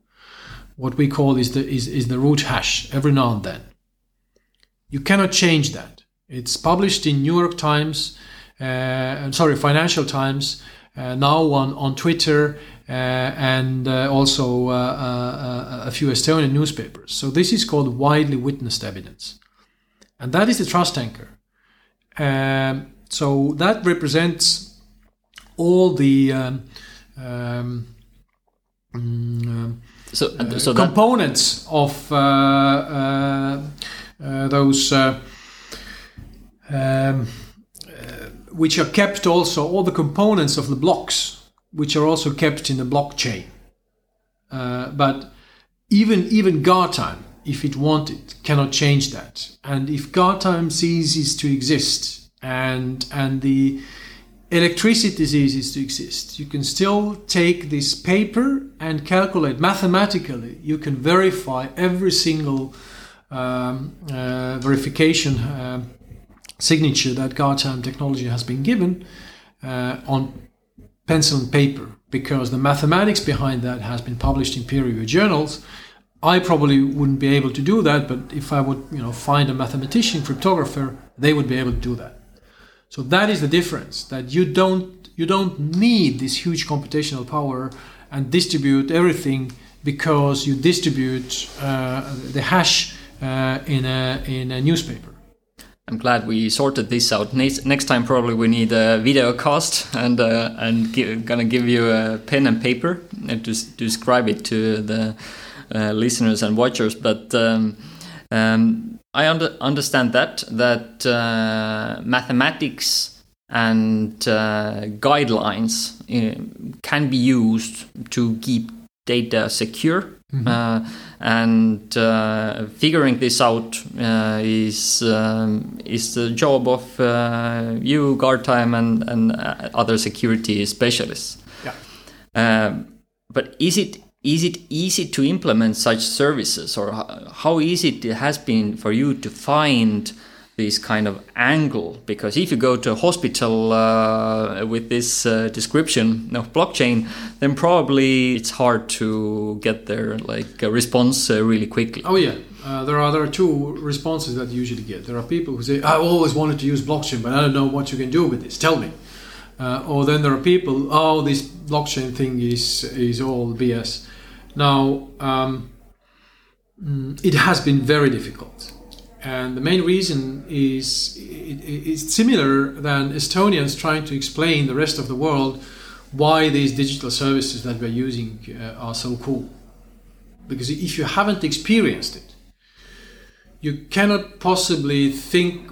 what we call is the is, is the root hash every now and then. You cannot change that. It's published in New York Times, uh, sorry, Financial Times, uh, now on, on Twitter, and uh, also uh, a few Estonian newspapers. So this is called widely witnessed evidence. And that is the trust anchor. Um, so that represents all the um, um, mm, so, so components that... of uh, uh, uh, those um, which are kept also all the components of the blocks which are also kept in the blockchain. Uh, but even even Guardtime, if it wanted, cannot change that. And if Guardtime ceases to exist, and and the electricity ceases to exist, you can still take this paper and calculate mathematically. You can verify every single um, uh, verification uh, signature that Guardtime technology has been given uh, on pencil and paper because the mathematics behind that has been published in peer-reviewed journals. I probably wouldn't be able to do that, but if I would, you know, find a mathematician, cryptographer, they would be able to do that. So that is the difference. That you don't you don't need this huge computational power and distribute everything because you distribute uh, the hash uh, in a in a newspaper. I'm glad we sorted this out. Next, next time, probably we need a video cast and uh, and give, gonna give you a pen and paper and to, to describe it to the uh, listeners and watchers. But um, um, I under, understand that that uh, mathematics and uh, guidelines uh, can be used to keep data secure. Mm -hmm. and uh, figuring this out uh, is um, is the job of you, Guardtime, and and other security specialists. Yeah. but is it is it easy to implement such services, or how easy it has been for you to find? This kind of angle because if you go to a hospital uh, with this uh, description of blockchain then probably it's hard to get there like a response uh, really quickly. Oh yeah. Uh, there are there are two responses that you usually get. There are people who say i always wanted to use blockchain but i don't know what you can do with this. Tell me. Uh, or then there are people oh this blockchain thing is is all bs now um, mm, it has been very difficult and the main reason is it's similar than Estonians trying to explain the rest of the world why these digital services that we're using uh, are so cool. Because if you haven't experienced it, you cannot possibly think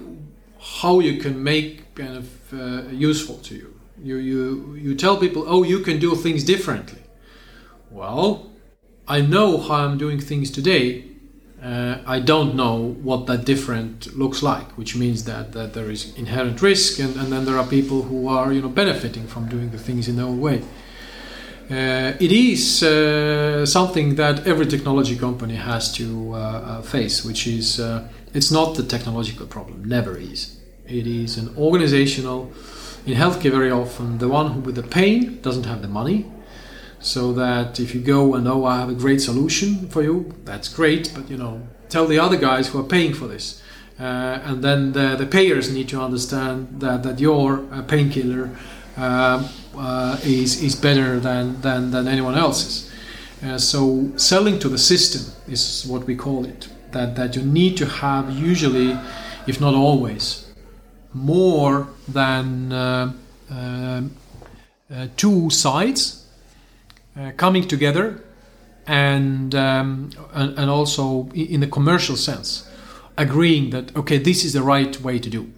how you can make kind of uh, useful to you. You, you. you tell people, oh, you can do things differently. Well, I know how I'm doing things today, uh, I don't know what that different looks like, which means that, that there is inherent risk, and, and then there are people who are you know benefiting from doing the things in their own way. Uh, it is uh, something that every technology company has to uh, uh, face, which is uh, it's not the technological problem, never is. It is an organizational. In healthcare, very often the one who with the pain doesn't have the money, so that if you go and oh i have a great solution for you that's great but you know tell the other guys who are paying for this. Uh, and then the, the, payers need to understand that, that your uh, painkiller uh, uh, is, is better than, than, than anyone else's. Uh, so selling to the system is what we call it that, that you need to have usually if not always more than uh, two sides uh, coming together and, um, and, and also in the commercial sense agreeing that okay this is the right way to do.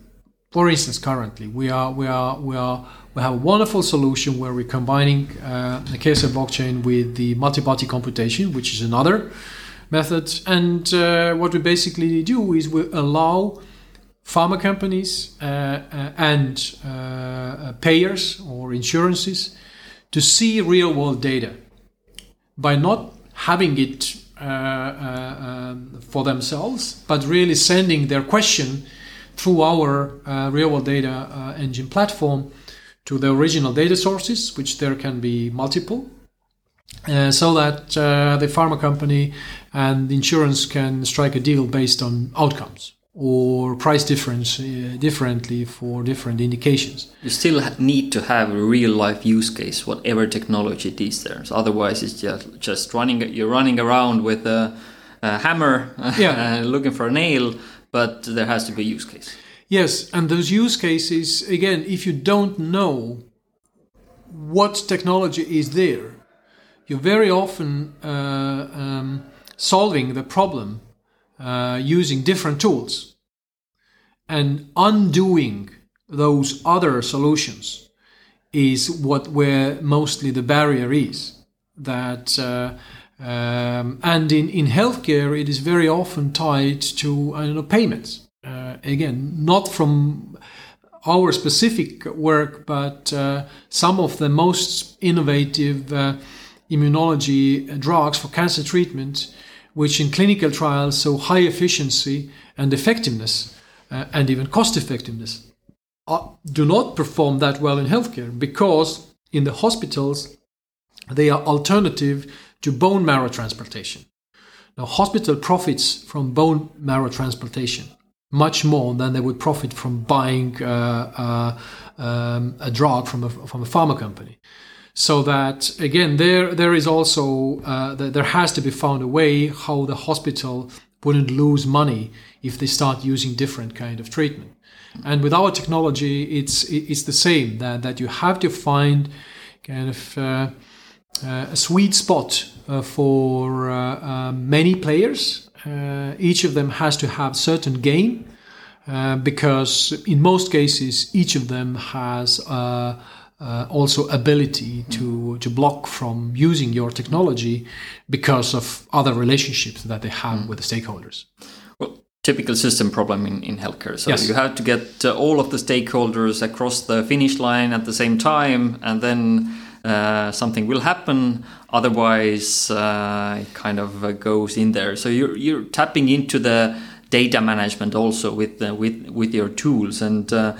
For instance currently we are we are we are we have a wonderful solution where we're combining uh, the KSI blockchain with the multi-party computation which is another method. And uh, what we basically do is we allow pharma companies uh, uh and uh, payers or insurances to see real world data by not having it uh, uh, um, for themselves, but really sending their question through our uh, real world data uh, engine platform to the original data sources, which there can be multiple. Uh, so that uh, the pharma company and the insurance can strike a deal based on outcomes or price difference uh, differently for different indications. You still need to have a real life use case, whatever technology it is there. So otherwise, it's just just running. You're running around with a, a hammer, yeah. looking for a nail, but there has to be a use case. Yes, and those use cases again, if you don't know what technology is there, you're very often uh, um, solving the problem uh, using different tools and undoing those other solutions is what where mostly the barrier is that uh, Um, and in, in healthcare, it is very often tied to I don't know payments. Uh, again, not from our specific work, but uh, some of the most innovative uh, immunology drugs for cancer treatment, which in clinical trials show high efficiency and effectiveness, uh, and even cost effectiveness, uh, do not perform that well in healthcare because in the hospitals they are alternative to bone marrow transplantation. Now, hospital profits from bone marrow transplantation much more than they would profit from buying uh, uh, um, a drug from a, from a pharma company. So that again, there there is also uh, there has to be found a way how the hospital wouldn't lose money if they start using different kind of treatment. And with our technology, it's it's the same that that you have to find kind of uh, uh, a sweet spot uh, for many players. each of them has to have certain gain because in most cases, each of them has. Uh, also ability to to block from using your technology because of other relationships that they have mm. with the stakeholders. Well, typical system problem in, in healthcare. So yes. you have to get uh, all of the stakeholders across the finish line at the same time, and then uh, something will happen. Otherwise, uh, it kind of uh, goes in there. So you're you're tapping into the data management also with the, with with your tools and uh,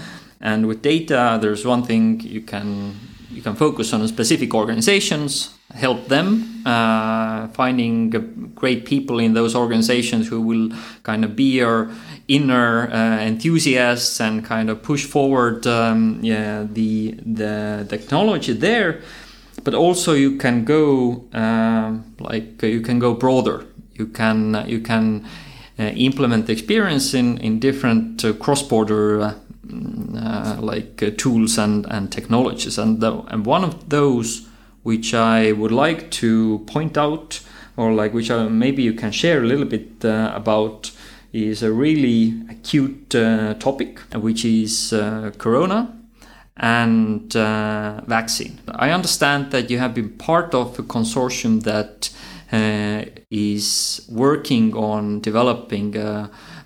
and with data, there's one thing you can you can focus on specific organizations, help them, uh, finding great people in those organizations who will kind of be your inner uh, enthusiasts and kind of push forward um, yeah, the the technology there. But also you can go uh, like you can go broader. You can you can uh, implement the experience in in different uh, cross border uh, uh, like uh, tools and, and technologies. And, the, and one of those which I would like to point out, or like which I, maybe you can share a little bit uh, about, is a really acute uh, topic, which is uh, Corona and uh, vaccine. I understand that you have been part of a consortium that is working on developing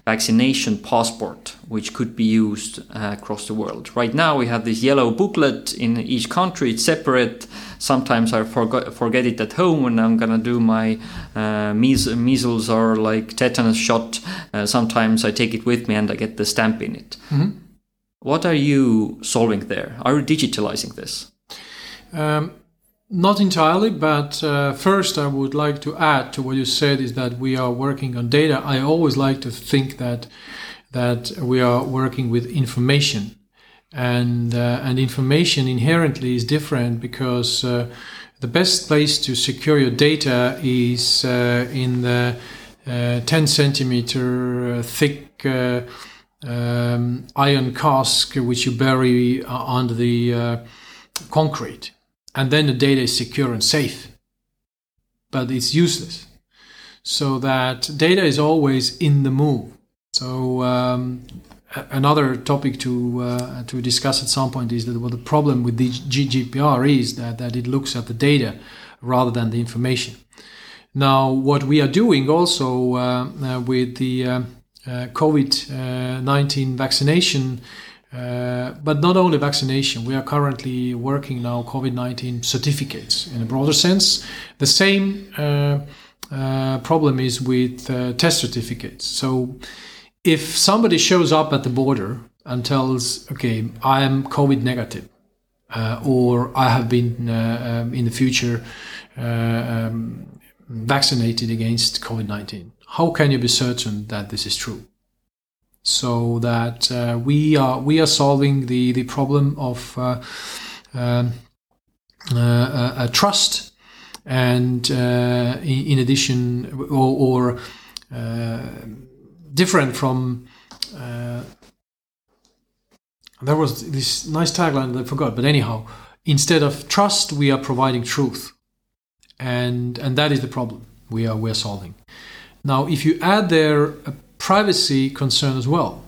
vaccination passport, which could be used uh, across the world. Right now, we have this yellow booklet in each country. It's separate. Sometimes I forget, forget it at home when I'm gonna do my uh, measles or like tetanus shot. Uh, sometimes I take it with me and I get the stamp in it. Mm-hmm. What are you solving there? Are you digitalizing this? Um, not entirely, but uh, first I would like to add to what you said is that we are working on data. I always like to think that that we are working with information, and uh, and information inherently is different because uh, the best place to secure your data is uh, in the uh, 10 centimeter uh, thick. Um, iron cask which you bury under the concrete and then the data is secure and safe. But it's useless. So that data is always in the move. So um, another topic to uh, to discuss at some point is that well, the problem with the GDPR is that, that it looks at the data rather than the information. Now, what we are doing also uh, uh, with the uh, uh, COVID uh, 19 vaccination uh, but not only vaccination, we are currently working now COVID 19 certificates in a broader sense. The same uh, uh, problem is with uh, test certificates. So if somebody shows up at the border and tells, okay, I am COVID negative, uh, or I have been um, in the future um, vaccinated against COVID 19, how can you be certain that this is true? So that uh, we are we are solving the the problem of uh, um, uh, trust and uh, in, addition or, or uh, different from uh, there was this nice tagline that I forgot but anyhow instead of trust we are providing truth. And and that is the problem we are we're solving. Now if you add there a privacy concern as well.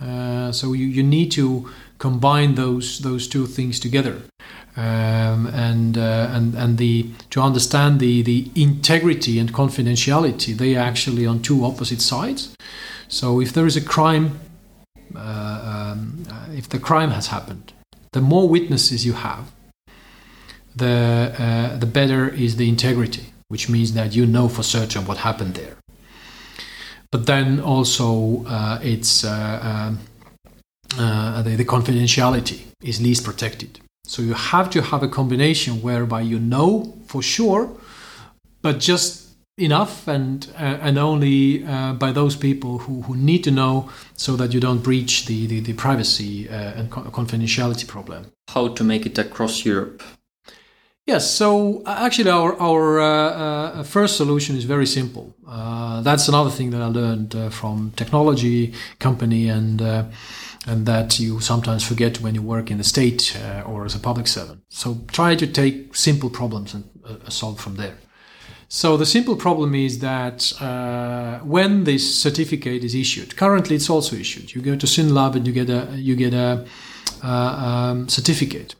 Uh, so you, you need to combine those those two things together. Um, and uh, and and the to understand the the integrity and confidentiality they are actually on two opposite sides. So if there is a crime uh, um, if the crime has happened the more witnesses you have the uh, the better is the integrity which means that you know for certain what happened there but then also uh, it's uh, um, uh, the, the confidentiality is least protected so you have to have a combination whereby you know for sure, but just enough and uh, and only uh, by those people who, who need to know so that you don't breach the, the, the privacy uh, and co- confidentiality problem. How to make it across Europe? Yes, so uh, actually, our our uh, uh, first solution is very simple. that's another thing that I learned from technology company and and that you sometimes forget when you work in the state uh, or as a public servant. So try to take simple problems and uh, solve from there. So the simple problem is that uh, when this certificate is issued, currently it's also issued. You go to SynLab and you get a you get a uh, um, certificate.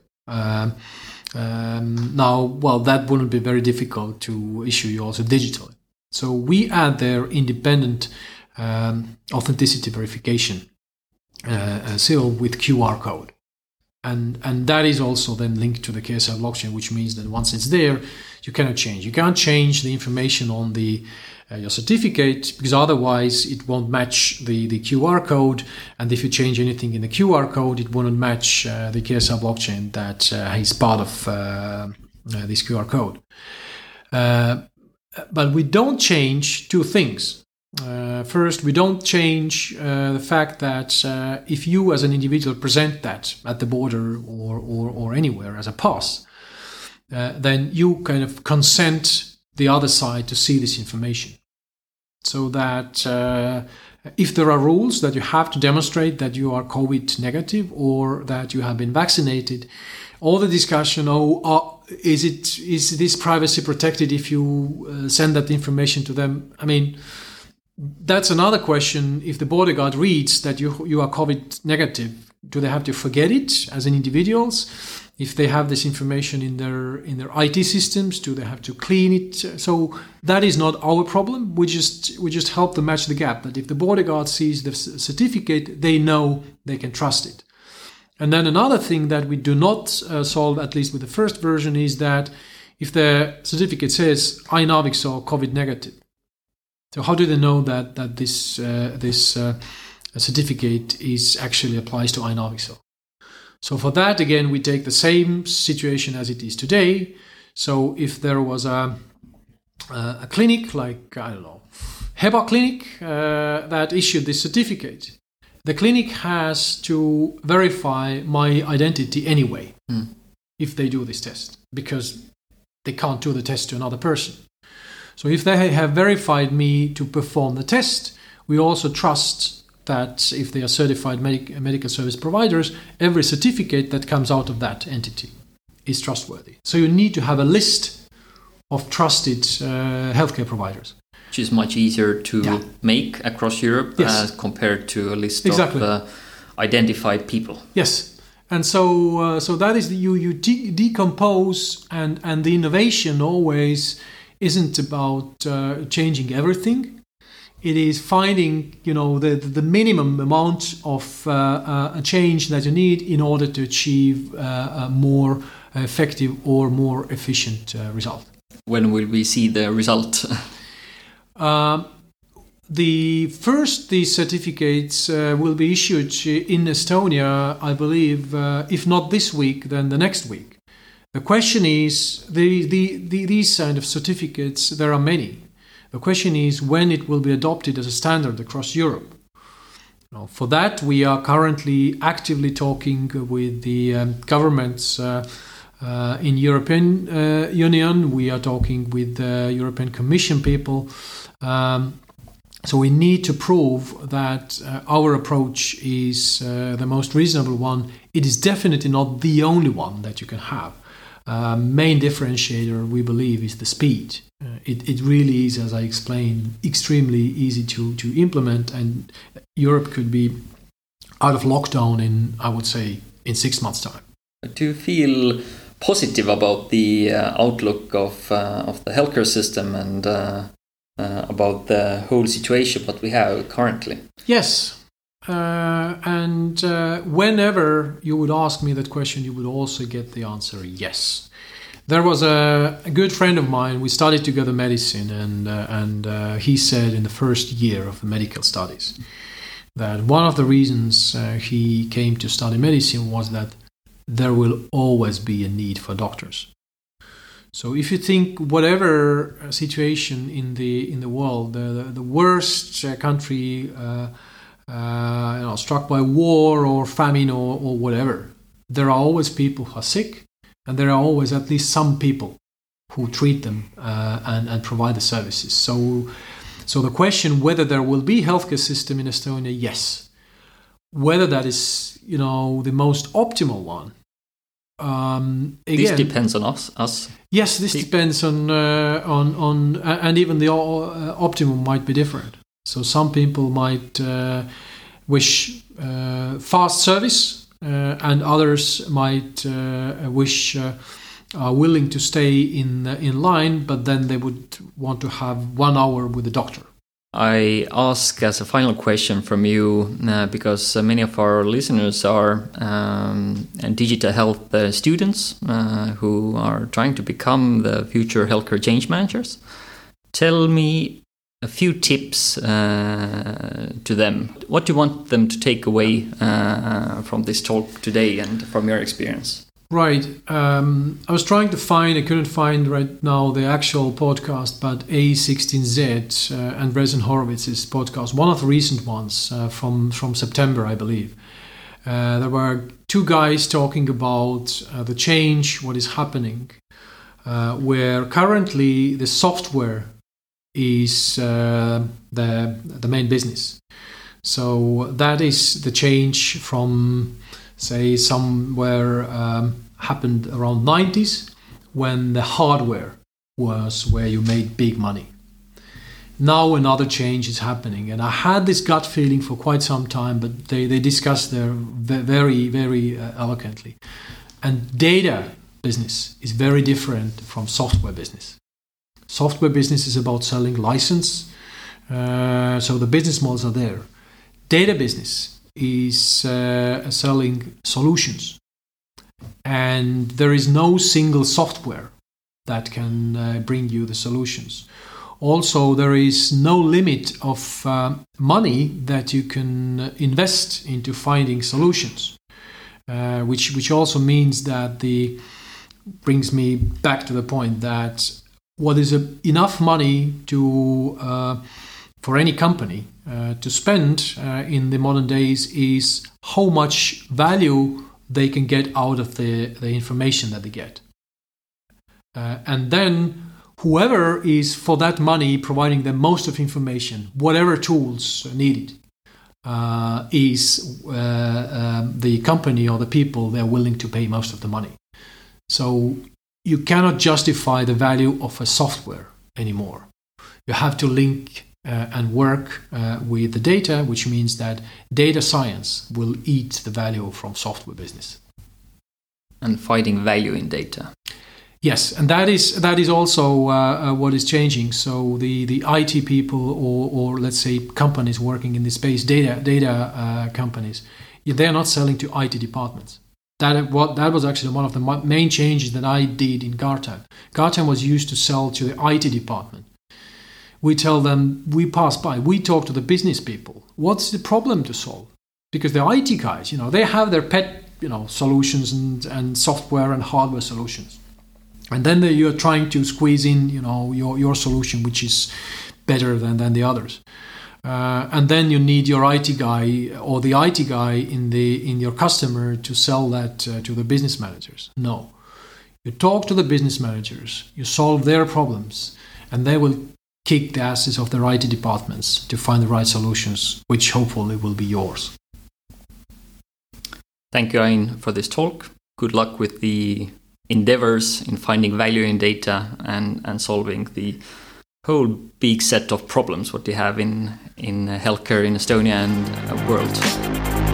Um, now, well, that wouldn't be very difficult to issue you also digitally. So we add there independent um, authenticity verification uh, seal with QR code. And, and that is also then linked to the KSI blockchain, which means that once it's there, you cannot change. You can't change the information on the uh, your certificate because otherwise it won't match the, the QR code. And if you change anything in the QR code, it won't match uh, the KSI blockchain that uh, is part of uh, uh, this QR code. Uh, but we don't change two things. First, we don't change the fact that if you as an individual present that at the border or, or, or anywhere as a pass, uh, then you kind of consent the other side to see this information. So that uh, if there are rules that you have to demonstrate that you are COVID negative or that you have been vaccinated, all the discussion, oh, uh, is it is this privacy protected if you send that information to them? I mean, that's another question. If the border guard reads that you you are COVID negative, do they have to forget it as an individuals? If they have this information in their in their IT systems, do they have to clean it? So that is not our problem. We just we just help them match the gap. That if the border guard sees the certificate, they know they can trust it. And then another thing that we do not uh, solve, at least with the first version, is that if the certificate says Ain Aaviksoo COVID negative, so how do they know that that this uh, this uh, certificate is actually applies to Ain Aaviksoo? So for that, again, we take the same situation as it is today. So if there was a a clinic like I don't know, Heba Clinic uh, that issued this certificate, the clinic has to verify my identity anyway mm. if they do this test because they can't do the test to another person. So if they have verified me to perform the test, we also trust that if they are certified medic- medical service providers, every certificate that comes out of that entity is trustworthy. So you need to have a list of trusted uh, healthcare providers. Which is much easier to yeah. make across Europe yes. as compared to a list exactly. of uh, identified people. Yes, and so uh, so that is the, you you de- decompose and and the innovation always isn't about uh, changing everything. It is finding, you know, the, the minimum amount of uh, uh, a change that you need in order to achieve uh, a more effective or more efficient uh, result. When will we see the result? Um, the first these certificates uh, will be issued in Estonia, I believe, uh, if not this week, then the next week. The question is the, the, the, these kind of certificates, there are many. The question is when it will be adopted as a standard across Europe. Now, for that, we are currently actively talking with the um, governments uh, uh, in European uh, Union. We are talking with the European Commission people. Um, so we need to prove that uh, our approach is uh, the most reasonable one. It is definitely not the only one that you can have. Uh, main differentiator we believe is the speed. Uh, it, it really is, as I explained, extremely easy to, to implement, and Europe could be out of lockdown in, I would say, in six months' time. Do you feel positive about the uh, outlook of uh, of the healthcare system and uh, uh about the whole situation that we have currently? Yes. Uh, and uh, whenever you would ask me that question, you would also get the answer yes. There was a, a good friend of mine. We studied together medicine, and and he said in the first year of the medical studies that one of the reasons he came to study medicine was that there will always be a need for doctors. So if you think whatever situation in the in the world, the the, worst uh, country uh, uh, you know, struck by war or famine or, or whatever, there are always people who are sick, and there are always at least some people who treat them uh, and and provide the services. So so the question whether there will be healthcare system in Estonia, yes. Whether that is you know the most optimal one. Um, again, this depends on us. Us. Yes, this depends on uh, on on, and even the uh, optimum might be different. So some people might uh, wish uh, fast service, uh, and others might uh, wish are willing to stay in in line, but then they would want to have one hour with the doctor. I ask as a final question from you uh, because uh, many of our listeners are um, digital health uh, students uh, who are trying to become the future healthcare change managers. Tell me a few tips uh, to them. What do you want them to take away uh, from this talk today and from your experience? Right. Um, I was trying to find, I couldn't find right now the actual podcast, but A16Z uh, and Andreessen Horowitz's podcast, one of the recent ones uh, from, from September, I believe. Uh, there were two guys talking about uh, the change, what is happening, where currently the software is uh, the, the main business. So that is the change from, say, somewhere. Um, happened around 90s when the hardware was where you made big money. Now another change is happening, and I had this gut feeling for quite some time, but they, they discussed there very, very uh, eloquently. And data business is very different from software business. Software business is about selling license, uh, so the business models are there. Data business is uh, selling solutions and there is no single software that can uh, bring you the solutions. Also, there is no limit of uh, money that you can invest into finding solutions, uh, which which also means that the brings me back to the point that what is a, enough money to uh, for any company uh, to spend uh, in the modern days is how much value they can get out of the, the information that they get. Uh, and then whoever is for that money providing them most of information, whatever tools needed, uh, is uh, um, the company or the people they're willing to pay most of the money. So you cannot justify the value of a software anymore. You have to link uh, and work uh, with the data, which means that data science will eat the value from software business. And finding value in data. Yes, and that is that is also uh, uh what is changing. So the, the IT people, or, or let's say companies working in this space, data data uh, companies, they are not selling to IT departments. That what that was actually one of the main changes that I did in Guardtime. Guardtime was used to sell to the IT department. We tell them we pass by. We talk to the business people. What's the problem to solve? Because the it guys you know they have their pet you know solutions and, and software and hardware solutions. And then you're trying to squeeze in you know your, your solution which is better than, than the others uh, and then you need your IT guy or the IT guy in the in your customer to sell that uh, to the business managers. No, you talk to the business managers, you solve their problems, and they will kick the asses of the IT departments to find the right solutions, which hopefully will be yours. Thank you, Ain, for this talk. Good luck with the endeavors in finding value in data and, and solving the whole big set of problems what they have in, in healthcare in Estonia and the world.